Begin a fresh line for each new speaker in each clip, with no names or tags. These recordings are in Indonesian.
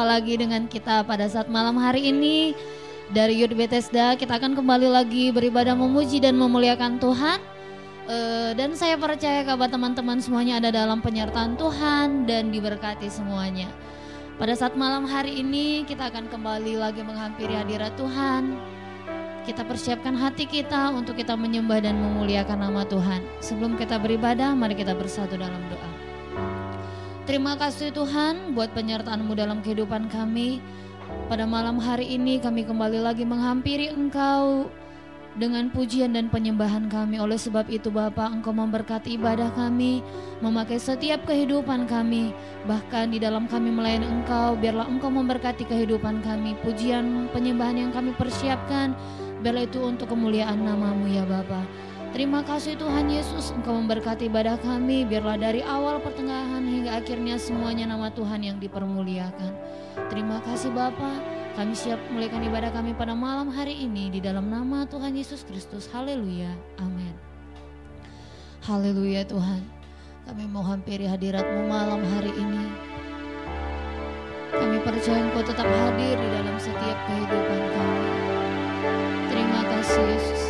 Berjumpa lagi dengan kita pada saat malam hari ini dari Yud Bethesda. Kita akan kembali lagi beribadah memuji dan memuliakan Tuhan. Uh, dan saya percaya kabar teman-teman semuanya ada dalam penyertaan Tuhan dan diberkati semuanya. Pada saat malam hari ini kita akan kembali lagi menghampiri hadirat Tuhan. Kita persiapkan hati kita untuk kita menyembah dan memuliakan nama Tuhan. Sebelum kita beribadah, mari kita bersatu dalam doa. Terima kasih Tuhan buat penyertaan-Mu dalam kehidupan kami. Pada malam hari ini kami kembali lagi menghampiri Engkau dengan pujian dan penyembahan kami. Oleh sebab itu Bapa, Engkau memberkati ibadah kami, memakai setiap kehidupan kami, bahkan di dalam kami melayani Engkau, biarlah Engkau memberkati kehidupan kami. Pujian penyembahan yang kami persiapkan, biarlah itu untuk kemuliaan namamu ya Bapa. Terima kasih Tuhan Yesus Engkau memberkati ibadah kami. Biarlah dari awal pertengahan hingga akhirnya semuanya nama Tuhan yang dipermuliakan. Terima kasih Bapa. Kami siap mulaikan ibadah kami pada malam hari ini. Di dalam nama Tuhan Yesus Kristus. Haleluya. Amin. Haleluya Tuhan. Kami mau hampiri hadiratmu malam hari ini. Kami percaya Engkau tetap hadir di dalam setiap kehidupan kami. Terima kasih Yesus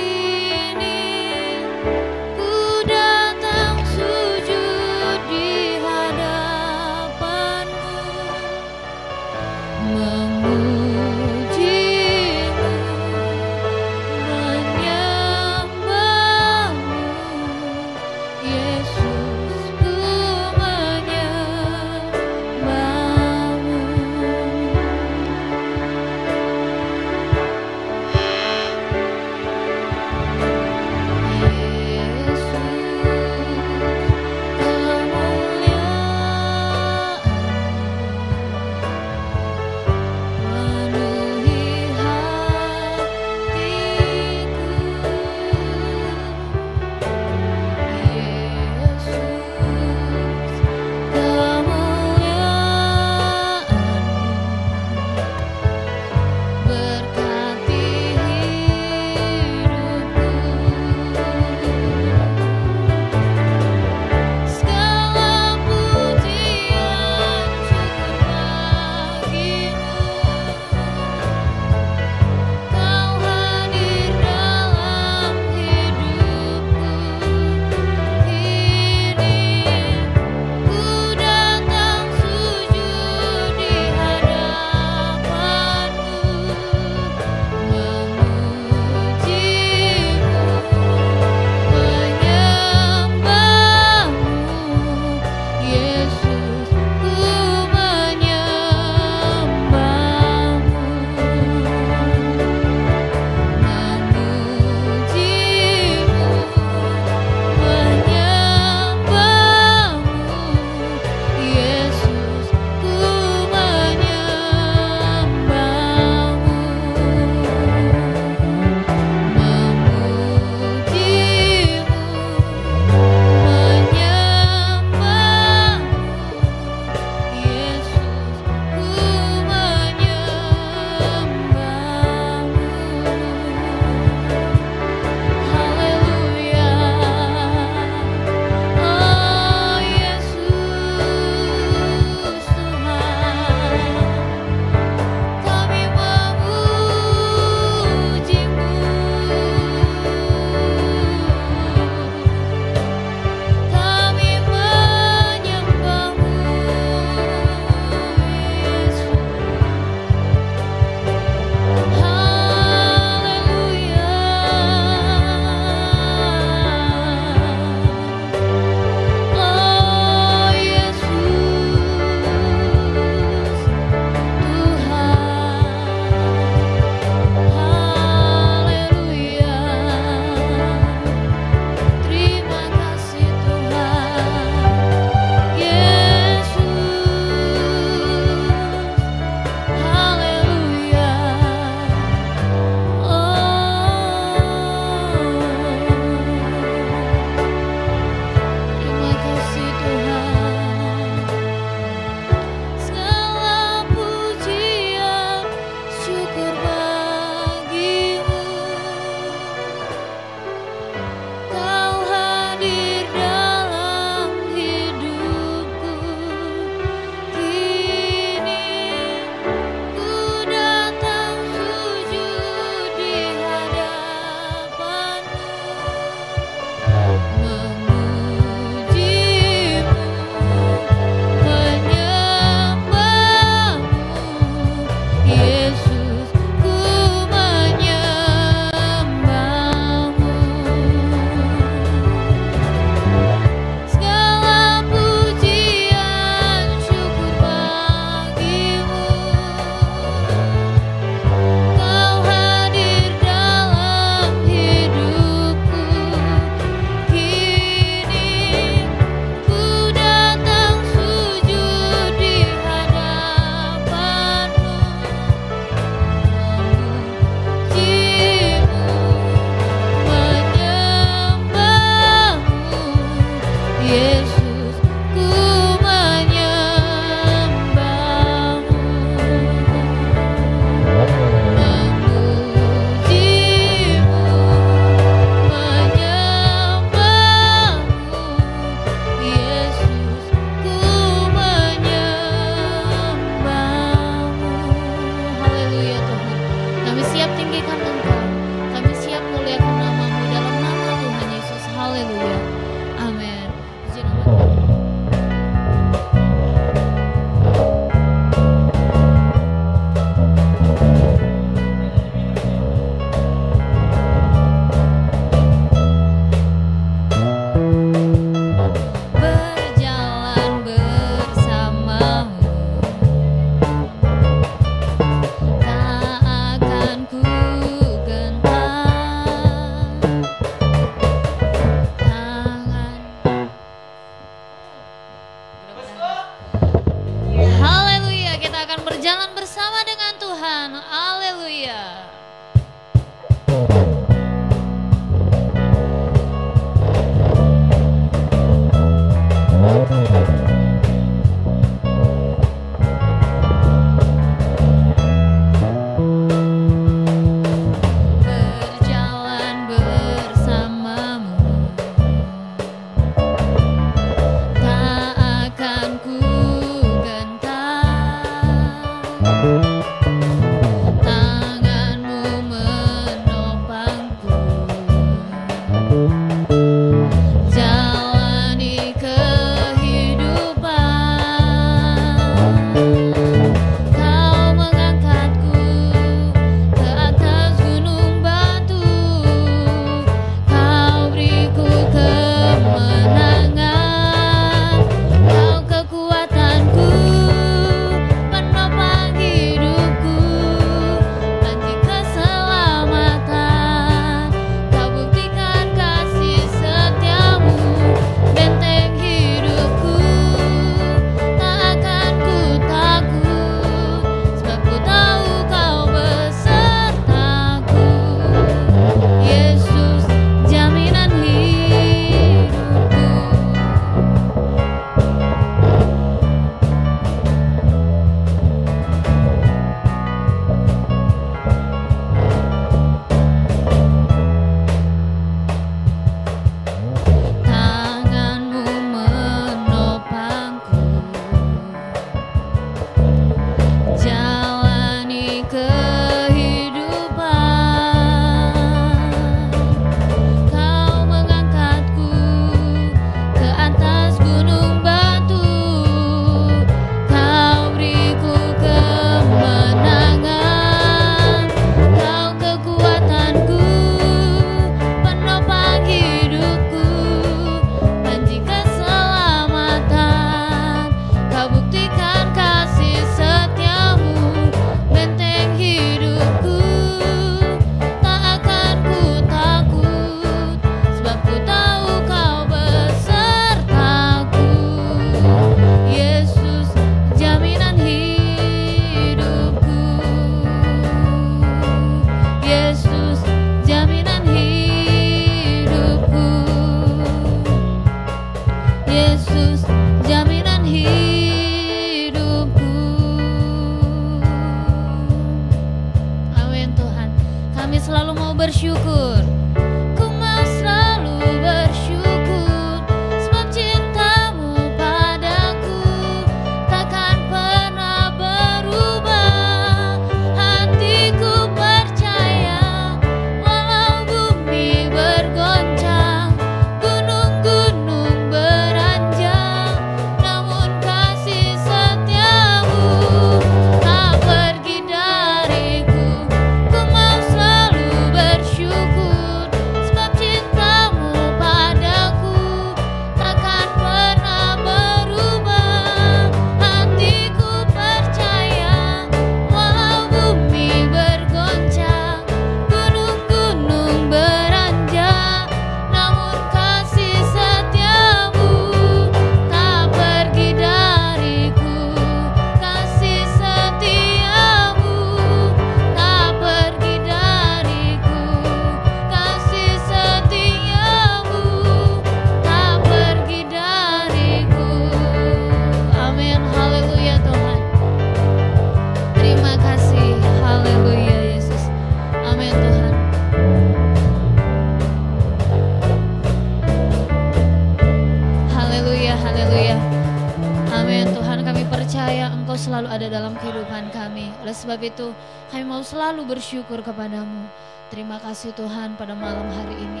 selalu bersyukur kepadamu. Terima kasih Tuhan pada malam hari ini.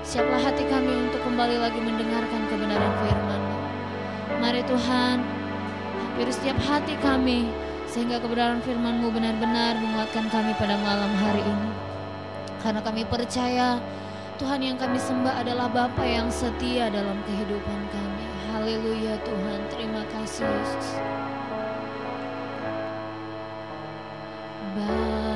Siaplah hati kami untuk kembali lagi mendengarkan kebenaran firman-Mu. Mari Tuhan, hampir setiap hati kami, sehingga kebenaran firman-Mu benar-benar menguatkan kami pada malam hari ini. Karena kami percaya Tuhan yang kami sembah adalah Bapa yang setia dalam kehidupan kami. Haleluya Tuhan, terima kasih Yesus. goodbye.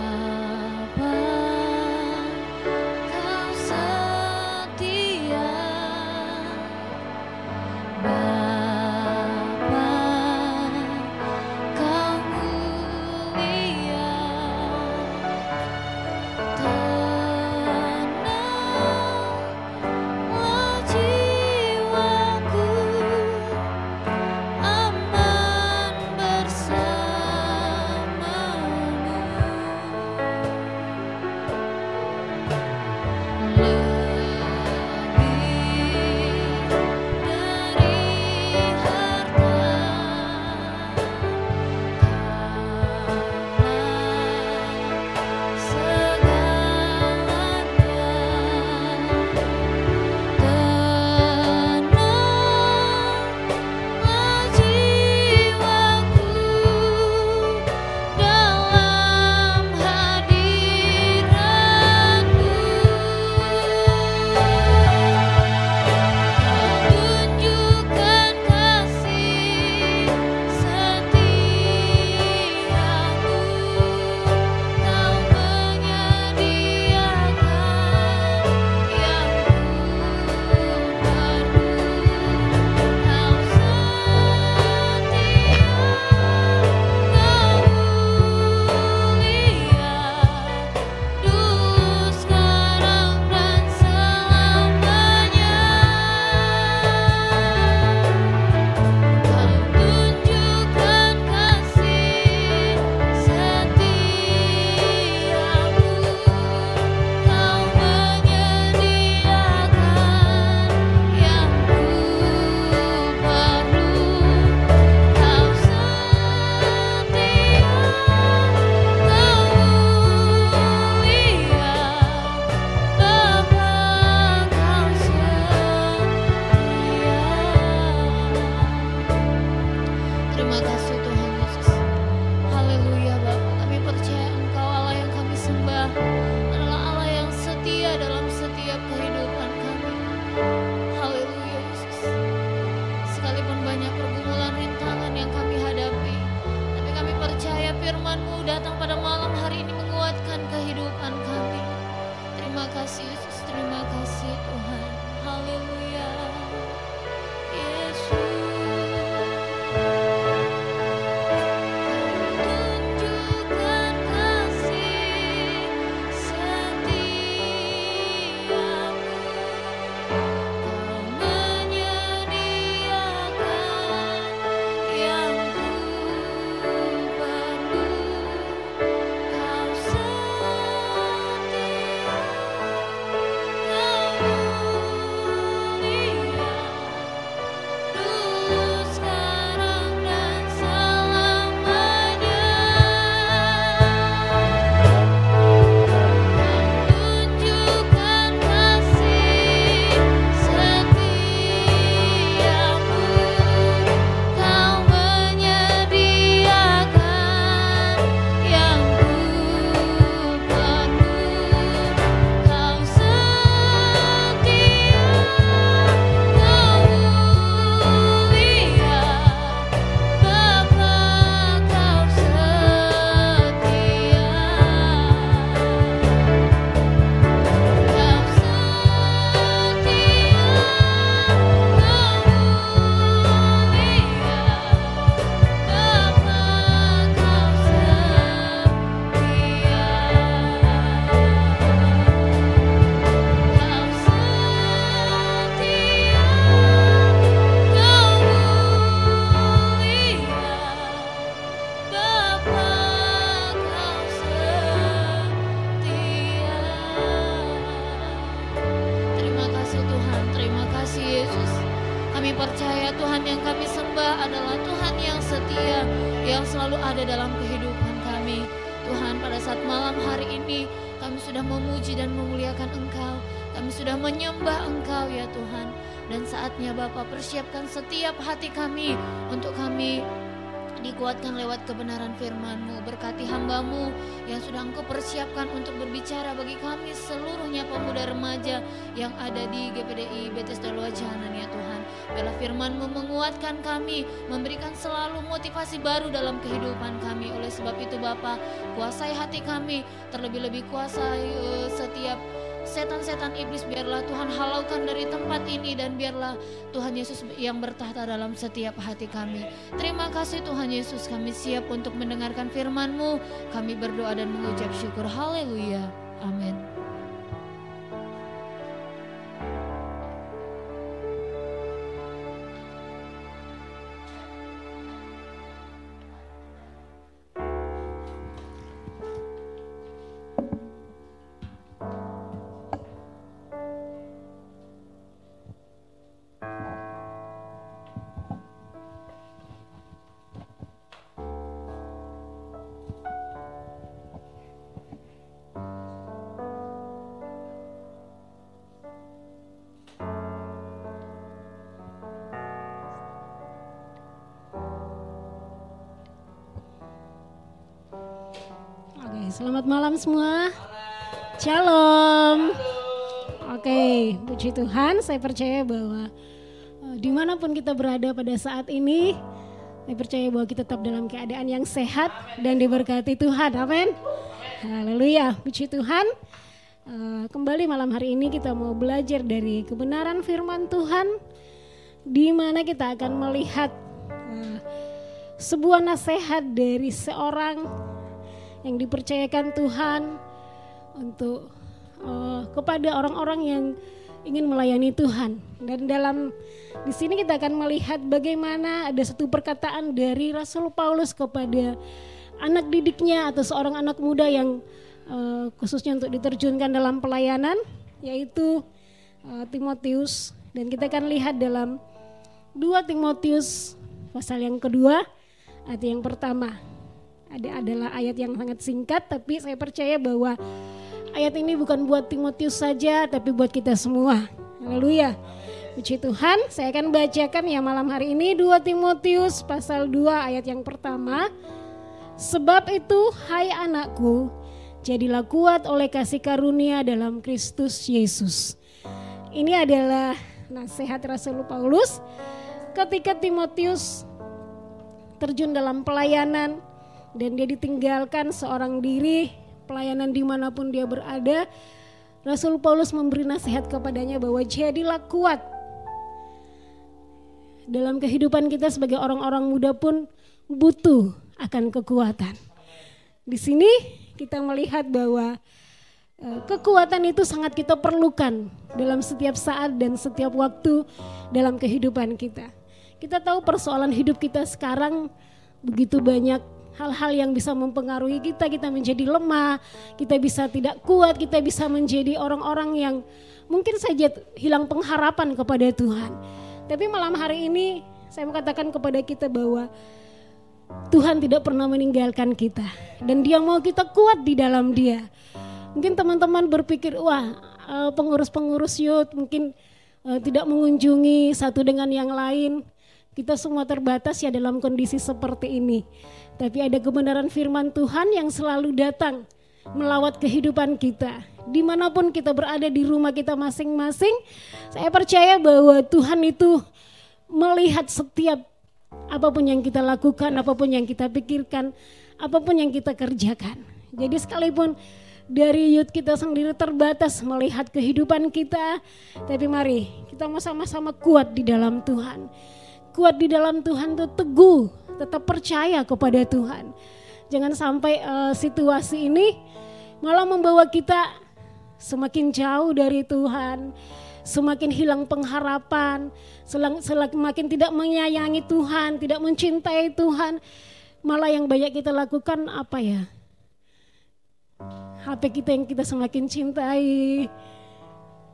Tuhan yang kami sembah adalah Tuhan yang setia, yang selalu ada dalam kehidupan kami. Tuhan, pada saat malam hari ini, kami sudah memuji dan memuliakan Engkau. Kami sudah menyembah Engkau, ya Tuhan. Dan saatnya Bapak persiapkan setiap hati kami untuk kami dikuatkan lewat kebenaran firman-Mu. Berkati hambamu yang sudah Engkau persiapkan untuk berbicara bagi kami seluruhnya pemuda remaja yang ada di GPDI Bethesda Luajanan ya Tuhan. Biarlah firman-Mu menguatkan kami, memberikan selalu motivasi baru dalam kehidupan kami. Oleh sebab itu Bapa, kuasai hati kami, terlebih-lebih kuasai uh, setiap setan-setan iblis biarlah Tuhan halaukan dari tempat ini dan biarlah Tuhan Yesus yang bertahta dalam setiap hati kami. Terima kasih Tuhan Yesus kami siap untuk mendengarkan firman-Mu. Kami berdoa dan mengucap syukur. Haleluya. Amin.
Selamat malam semua. Shalom. Oke, puji Tuhan. Saya percaya bahwa uh, di mana pun kita berada pada saat ini, saya percaya bahwa kita tetap dalam keadaan yang sehat dan diberkati Tuhan. Amin. Haleluya. Puji Tuhan. Uh, kembali malam hari ini kita mau belajar dari kebenaran firman Tuhan, di mana kita akan melihat uh, sebuah nasihat dari seorang yang dipercayakan Tuhan untuk uh, kepada orang-orang yang ingin melayani Tuhan. Dan dalam di sini kita akan melihat bagaimana ada satu perkataan dari Rasul Paulus kepada anak didiknya atau seorang anak muda yang uh, khususnya untuk diterjunkan dalam pelayanan yaitu uh, Timotius dan kita akan lihat dalam 2 Timotius pasal yang kedua ayat yang pertama ada adalah ayat yang sangat singkat tapi saya percaya bahwa ayat ini bukan buat Timotius saja tapi buat kita semua. Haleluya. Puji Tuhan, saya akan bacakan ya malam hari ini 2 Timotius pasal 2 ayat yang pertama. Sebab itu, hai anakku, jadilah kuat oleh kasih karunia dalam Kristus Yesus. Ini adalah nasihat Rasul Paulus ketika Timotius terjun dalam pelayanan dan dia ditinggalkan seorang diri pelayanan di mana pun dia berada Rasul Paulus memberi nasihat kepadanya bahwa jadilah kuat dalam kehidupan kita sebagai orang-orang muda pun butuh akan kekuatan. Di sini kita melihat bahwa eh, kekuatan itu sangat kita perlukan dalam setiap saat dan setiap waktu dalam kehidupan kita. Kita tahu persoalan hidup kita sekarang begitu banyak hal-hal yang bisa mempengaruhi kita, kita menjadi lemah, kita bisa tidak kuat, kita bisa menjadi orang-orang yang mungkin saja hilang pengharapan kepada Tuhan. Tapi malam hari ini saya mau katakan kepada kita bahwa Tuhan tidak pernah meninggalkan kita dan dia mau kita kuat di dalam dia. Mungkin teman-teman berpikir, wah eh, pengurus-pengurus youth mungkin uh, tidak mengunjungi satu dengan yang lain. Kita semua terbatas ya dalam kondisi seperti ini. Tapi ada kebenaran firman Tuhan yang selalu datang melawat kehidupan kita. Di mana pun kita berada di rumah kita masing-masing, saya percaya bahwa Tuhan itu melihat setiap apa pun yang kita lakukan, apa pun yang kita pikirkan, apa pun yang kita kerjakan. Jadi sekalipun dari youth kita sendiri terbatas melihat kehidupan kita, tapi mari kita mau sama-sama kuat di dalam Tuhan. Kuat di dalam Tuhan itu teguh tetap percaya kepada Tuhan. Jangan sampai uh, situasi ini malah membawa kita semakin jauh dari Tuhan, semakin hilang pengharapan, semakin tidak menyayangi Tuhan, tidak mencintai Tuhan. Malah yang banyak kita lakukan apa ya? HP kita yang kita semakin cintai,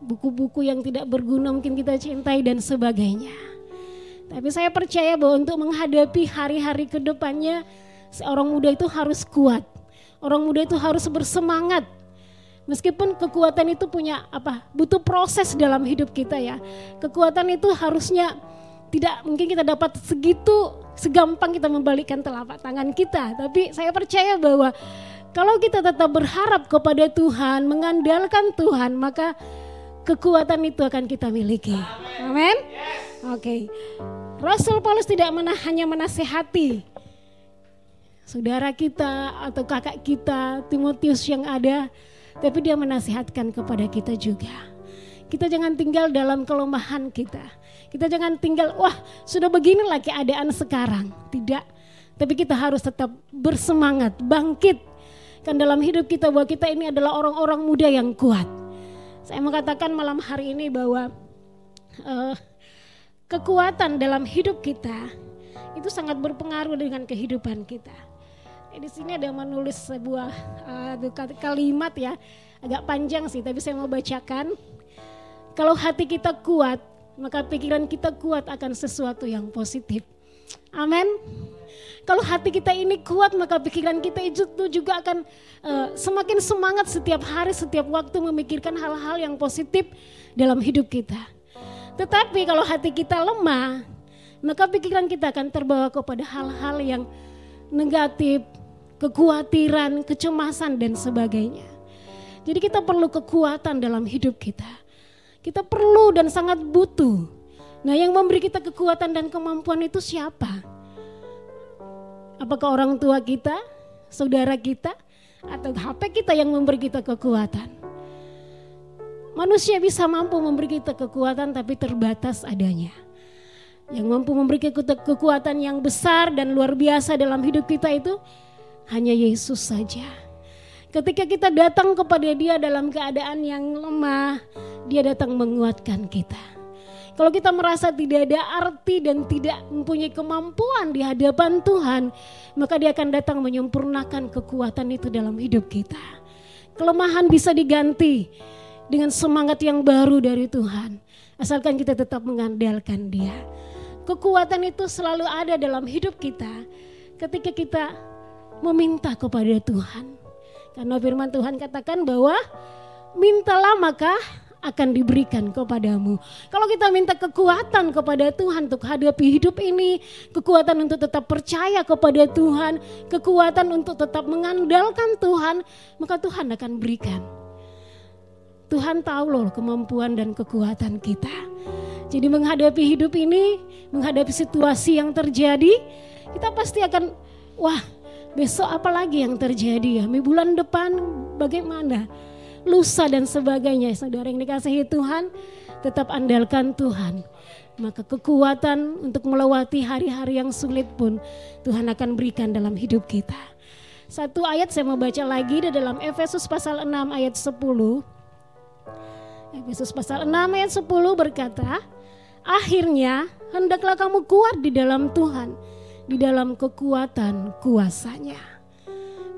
buku-buku yang tidak berguna mungkin kita cintai dan sebagainya. Tapi saya percaya bahwa untuk menghadapi hari-hari ke depannya, seorang muda itu harus kuat. Orang muda itu harus bersemangat. Meskipun kekuatan itu punya apa? Butuh proses dalam hidup kita ya. Kekuatan itu harusnya tidak mungkin kita dapat segitu segampang kita membalikkan telapak tangan kita. Tapi saya percaya bahwa kalau kita tetap berharap kepada Tuhan, mengandalkan Tuhan, maka kekuatan itu akan kita miliki. Amin. Oke. Okay. Rasul Paulus tidak mana, hanya menasehati saudara kita atau kakak kita Timotius yang ada, tapi dia menasihatkan kepada kita juga. Kita jangan tinggal dalam kelemahan kita. Kita jangan tinggal, wah sudah beginilah keadaan sekarang. Tidak, tapi kita harus tetap bersemangat, bangkit. Kan dalam hidup kita bahwa kita ini adalah orang-orang muda yang kuat. Saya mau katakan malam hari ini bahwa uh, kekuatan dalam hidup kita itu sangat berpengaruh dengan kehidupan kita. Eh, di sini ada menulis sebuah uh, kalimat ya, agak panjang sih, tapi saya mau bacakan. Kalau hati kita kuat, maka pikiran kita kuat akan sesuatu yang positif. Amin. Kalau hati kita ini kuat, maka pikiran kita itu juga akan uh, semakin semangat setiap hari, setiap waktu memikirkan hal-hal yang positif dalam hidup kita. Tetapi kalau hati kita lemah, maka pikiran kita akan terbawa kepada hal-hal yang negatif, kekhawatiran, kecemasan dan sebagainya. Jadi kita perlu kekuatan dalam hidup kita. Kita perlu dan sangat butuh. Nah yang memberi kita kekuatan dan kemampuan itu siapa? Apakah orang tua kita, saudara kita, atau HP kita yang memberi kita kekuatan? Manusia bisa mampu memberi kita kekuatan tapi terbatas adanya. Yang mampu memberi kita kekuatan yang besar dan luar biasa dalam hidup kita itu hanya Yesus saja. Ketika kita datang kepada Dia dalam keadaan yang lemah, Dia datang menguatkan kita. Kalau kita merasa tidak ada arti dan tidak mempunyai kemampuan di hadapan Tuhan, maka Dia akan datang menyempurnakan kekuatan itu dalam hidup kita. Kelemahan bisa diganti dengan semangat yang baru dari Tuhan, asalkan kita tetap mengandalkan Dia. Kekuatan itu selalu ada dalam hidup kita ketika kita meminta kepada Tuhan. Karena firman Tuhan katakan bahwa mintalah maka akan diberikan kepadamu. Kalau kita minta kekuatan kepada Tuhan untuk hadapi hidup ini, kekuatan untuk tetap percaya kepada Tuhan, kekuatan untuk tetap mengandalkan Tuhan, maka Tuhan akan berikan. Tuhan tahu loh kemampuan dan kekuatan kita. Jadi menghadapi hidup ini, menghadapi situasi yang terjadi, kita pasti akan wah Besok apa lagi yang terjadi ya? Bulan depan bagaimana? Lusa dan sebagainya. Saudara yang dikasihi Tuhan, tetap andalkan Tuhan. Maka kekuatan untuk melewati hari-hari yang sulit pun Tuhan akan berikan dalam hidup kita. Satu ayat saya mau baca lagi di dalam Efesus pasal 6 ayat 10. Efesus pasal 6 ayat 10 berkata, Akhirnya hendaklah kamu kuat di dalam Tuhan di dalam kekuatan kuasanya.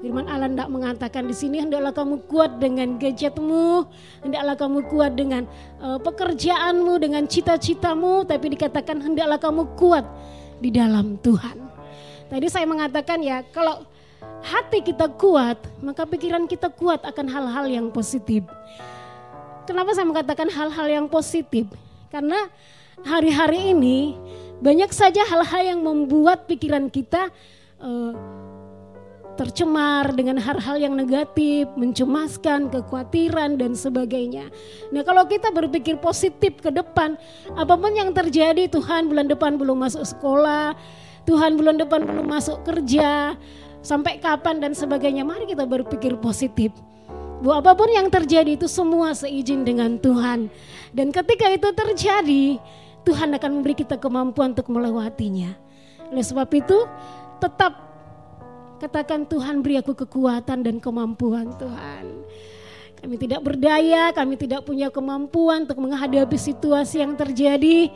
Firman Allah tidak mengatakan di sini hendaklah kamu kuat dengan gadgetmu, hendaklah kamu kuat dengan uh, pekerjaanmu, dengan cita-citamu, tapi dikatakan hendaklah kamu kuat di dalam Tuhan. Tadi saya mengatakan ya, kalau hati kita kuat, maka pikiran kita kuat akan hal-hal yang positif. Kenapa saya mengatakan hal-hal yang positif? Karena hari-hari ini banyak saja hal-hal yang membuat pikiran kita uh, tercemar dengan hal-hal yang negatif, mencemaskan, kekhawatiran dan sebagainya. Nah, kalau kita berpikir positif ke depan, apa pun yang terjadi, Tuhan bulan depan belum masuk sekolah, Tuhan bulan depan belum masuk kerja, sampai kapan dan sebagainya. Mari kita berpikir positif. Bu, apa pun yang terjadi itu semua seizin dengan Tuhan. Dan ketika itu terjadi, Tuhan akan memberi kita kemampuan untuk melewatinya. Oleh sebab itu, tetap katakan Tuhan beri aku kekuatan dan kemampuan Tuhan. Kami tidak berdaya, kami tidak punya kemampuan untuk menghadapi situasi yang terjadi.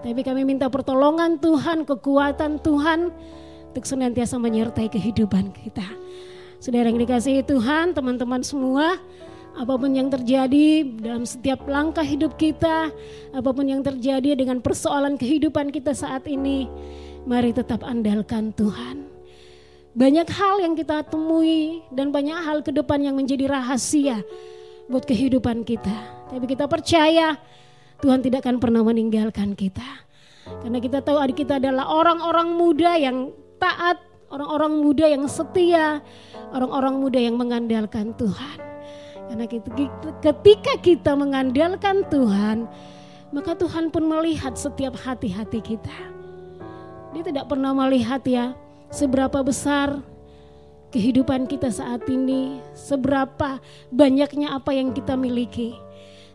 Tapi kami minta pertolongan Tuhan, kekuatan Tuhan untuk senantiasa menyertai kehidupan kita. Saudara yang dikasihi Tuhan, teman-teman semua, apa pun yang terjadi dalam setiap langkah hidup kita, apa pun yang terjadi dengan persoalan kehidupan kita saat ini, mari tetap andalkan Tuhan. Banyak hal yang kita temui dan banyak hal ke depan yang menjadi rahasia. buat kehidupan kita. Tapi kita percaya Tuhan tidak akan pernah meninggalkan kita. Karena kita tahu adik kita adalah orang-orang muda yang taat, orang-orang muda yang setia, orang-orang muda yang mengandalkan Tuhan. Karena ketika kita mengandalkan Tuhan, maka Tuhan pun melihat setiap hati-hati kita. Dia tidak pernah melihat ya seberapa besar kehidupan kita saat ini, seberapa banyaknya apa yang kita miliki.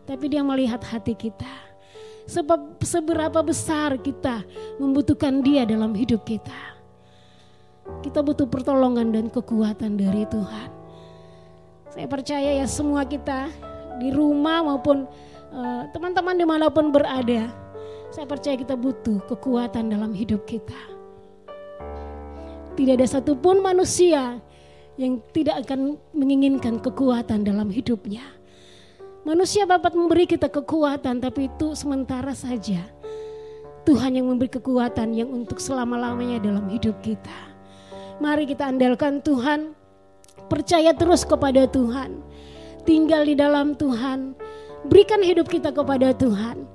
Tapi dia melihat hati kita. Sebab seberapa besar kita membutuhkan dia dalam hidup kita. Kita butuh pertolongan dan kekuatan dari Tuhan. Saya percaya ya semua kita di rumah maupun uh, teman-teman di mana pun berada. Saya percaya kita butuh kekuatan dalam hidup kita. Tidak ada satupun manusia yang tidak akan menginginkan kekuatan dalam hidupnya. Manusia dapat memberi kita kekuatan tapi itu sementara saja. Tuhan yang memberi kekuatan yang untuk selama-lamanya dalam hidup kita. Mari kita andalkan Tuhan, percaya terus kepada Tuhan. Tinggal di dalam Tuhan, berikan hidup kita kepada Tuhan.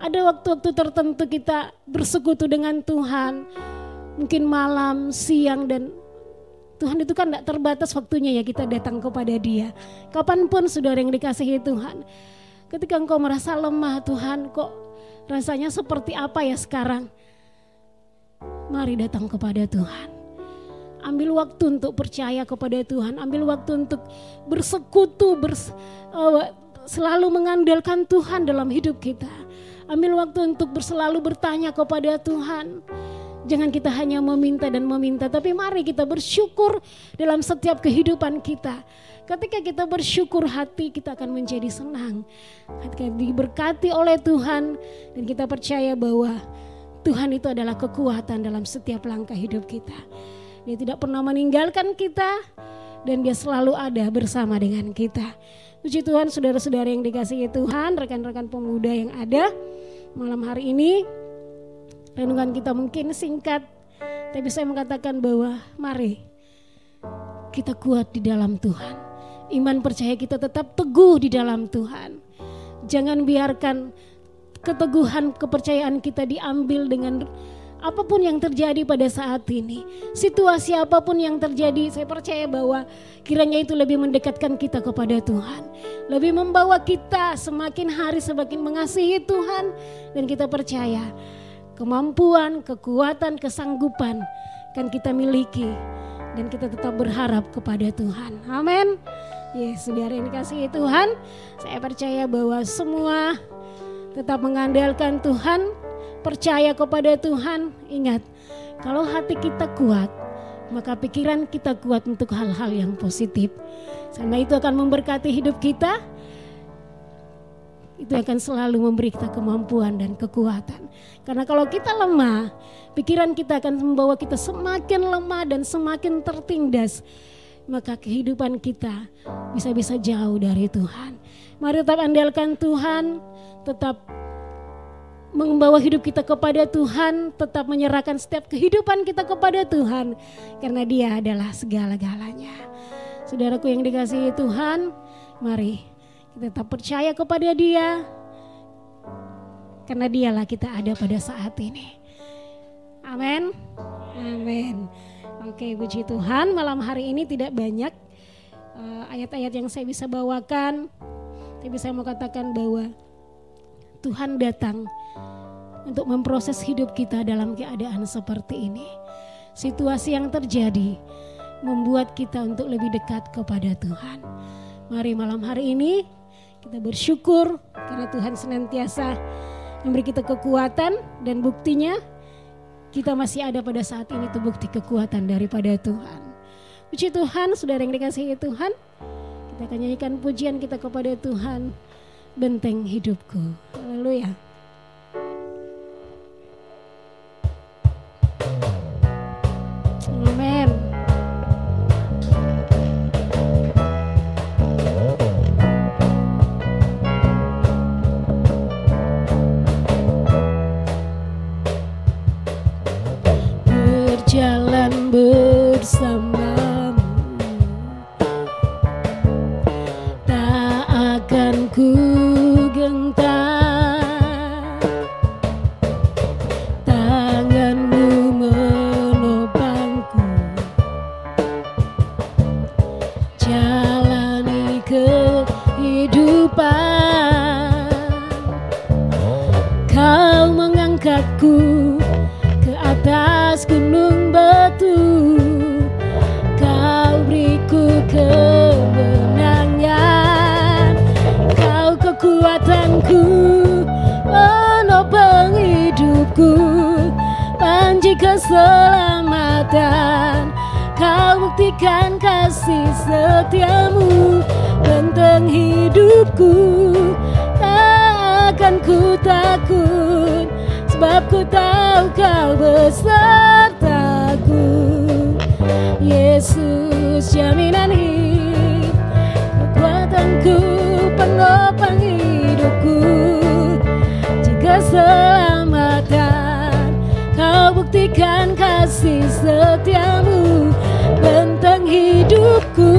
Ada waktu-waktu tertentu kita bersekutu dengan Tuhan, mungkin malam, siang, dan Tuhan itu kan tidak terbatas waktunya ya kita datang kepada dia. Kapan pun saudara yang dikasihi Tuhan. Ketika engkau merasa lemah Tuhan kok rasanya seperti apa ya sekarang. Mari datang kepada Tuhan. Ambil waktu untuk percaya kepada Tuhan. Ambil waktu untuk bersekutu, bers, uh, selalu mengandalkan Tuhan dalam hidup kita. Ambil waktu untuk berselalu bertanya kepada Tuhan Jangan kita hanya meminta dan meminta, tapi mari kita bersyukur dalam setiap kehidupan kita. Ketika kita bersyukur hati kita akan menjadi senang. Ketika diberkati oleh Tuhan dan kita percaya bahwa Tuhan itu adalah kekuatan dalam setiap langkah hidup kita. Dia tidak pernah meninggalkan kita dan dia selalu ada bersama dengan kita. Puji Tuhan saudara-saudara yang dikasihi Tuhan, rekan-rekan pemuda yang ada malam hari ini renungan kita mungkin singkat, tapi saya mengatakan bahwa mari kita kuat di dalam Tuhan. Iman percaya kita tetap teguh di dalam Tuhan. Jangan biarkan keteguhan kepercayaan kita diambil dengan apa pun yang terjadi pada saat ini, situasi apa pun yang terjadi, saya percaya bahwa kiranya itu lebih mendekatkan kita kepada Tuhan, lebih membawa kita semakin hari semakin mengasihi Tuhan, dan kita percaya kemampuan, kekuatan, kesanggupan kan kita miliki dan kita tetap berharap kepada Tuhan. Amin. Yes, saudara yang dikasihi Tuhan, saya percaya bahwa semua tetap mengandalkan Tuhan, percaya kepada Tuhan. Ingat, kalau hati kita kuat, maka pikiran kita kuat untuk hal-hal yang positif. Karena itu akan memberkati hidup kita, itu akan selalu memberi kita kemampuan dan kekuatan. Karena kalau kita lemah, pikiran kita akan membawa kita semakin lemah dan semakin tertindas. Maka kehidupan kita bisa-bisa jauh dari Tuhan. Mari tetap andalkan Tuhan, tetap membawa hidup kita kepada Tuhan, tetap menyerahkan setiap kehidupan kita kepada Tuhan, karena Dia adalah segala-galanya. Saudaraku yang dikasihi Tuhan, mari kita tetap percaya kepada dia. Karena dialah kita ada pada saat ini. Amin. Amin. Oke, puji Tuhan. Malam hari ini tidak banyak eh, ayat-ayat uh, yang saya bisa bawakan. Tapi saya mau katakan bahwa Tuhan datang untuk memproses hidup kita dalam keadaan seperti ini. Situasi yang terjadi membuat kita untuk lebih dekat kepada Tuhan. Mari malam hari ini kita bersyukur karena Tuhan senantiasa memberi kita kekuatan dan buktinya kita masih ada pada saat ini itu bukti kekuatan daripada Tuhan. Puji Tuhan, saudara yang dikasihi Tuhan, kita akan nyanyikan pujian kita kepada Tuhan, benteng hidupku. Haleluya. Kekuatanku menopang hidupku Panji keselamatan Kau buktikan kasih setiamu. Benteng hidupku Tak akan ku takut. Sebab ku tahu kau besertaku. Yesus jaminan hidup. Kekuatanku penopang hidupku Jika selamatan Kau buktikan kasih setiamu Bentang hidupku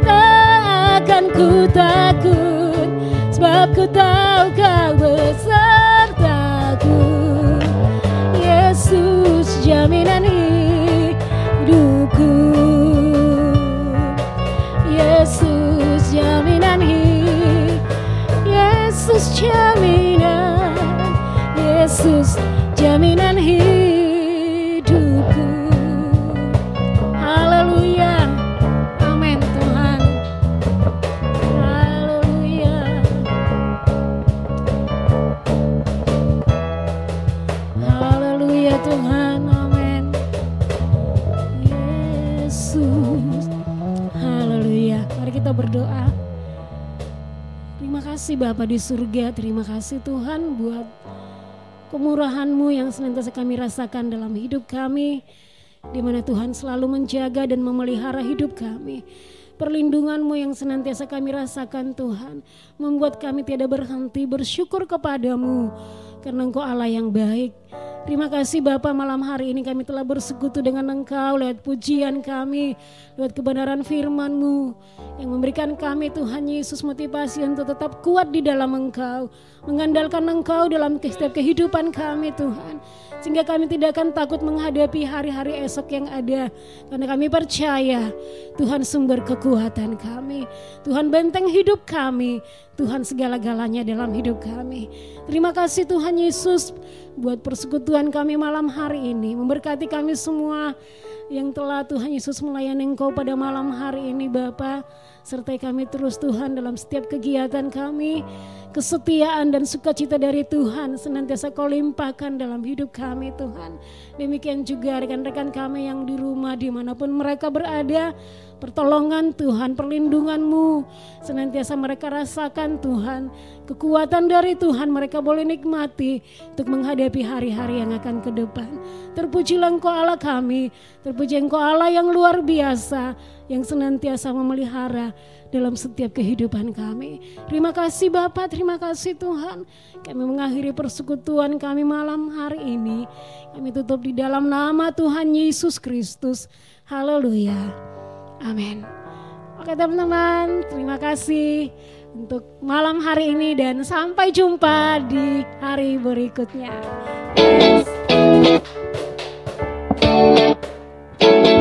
Tak akan ku takut Sebab ku tahu kau besertaku. Yesus jaminan kasih Bapa di surga Terima kasih Tuhan buat kemurahan-Mu yang senantiasa kami rasakan dalam hidup kami di mana Tuhan selalu menjaga dan memelihara hidup kami. Perlindungan-Mu yang senantiasa kami rasakan Tuhan membuat kami tidak berhenti bersyukur kepadamu karena Engkau Allah yang baik. Terima kasih Bapa malam hari ini kami telah bersekutu dengan Engkau lewat pujian kami, lewat kebenaran firman-Mu yang memberikan kami Tuhan Yesus motivasi untuk tetap kuat di dalam Engkau, mengandalkan Engkau dalam setiap kehidupan kami Tuhan. Sehingga kami tidak akan takut menghadapi hari-hari esok yang ada. Karena kami percaya Tuhan sumber kekuatan kami. Tuhan benteng hidup kami. Tuhan segala-galanya dalam hidup kami. Terima kasih Tuhan Yesus buat persekutuan kami malam hari ini. Memberkati kami semua yang telah Tuhan Yesus melayani Engkau pada malam hari ini Bapa. Sertai kami terus Tuhan dalam setiap kegiatan kami. Kesetiaan dan sukacita dari Tuhan senantiasa kau limpahkan dalam hidup kami Tuhan. Demikian juga rekan-rekan kami yang di rumah di mana pun mereka berada. Pertolongan Tuhan, perlindunganmu senantiasa mereka rasakan Tuhan. Kekuatan dari Tuhan mereka boleh nikmati untuk menghadapi hari-hari yang akan ke depan. Terpujilah Engkau Allah kami, terpuji Engkau Allah yang luar biasa, yang senantiasa memelihara dalam setiap kehidupan kami. Terima kasih Bapak, terima kasih Tuhan. Kami mengakhiri persekutuan kami malam hari ini. Kami tutup di dalam nama Tuhan Yesus Kristus. Haleluya. Amin. Oke teman-teman, terima kasih untuk malam hari ini dan sampai jumpa di hari berikutnya. Yes. Thank you.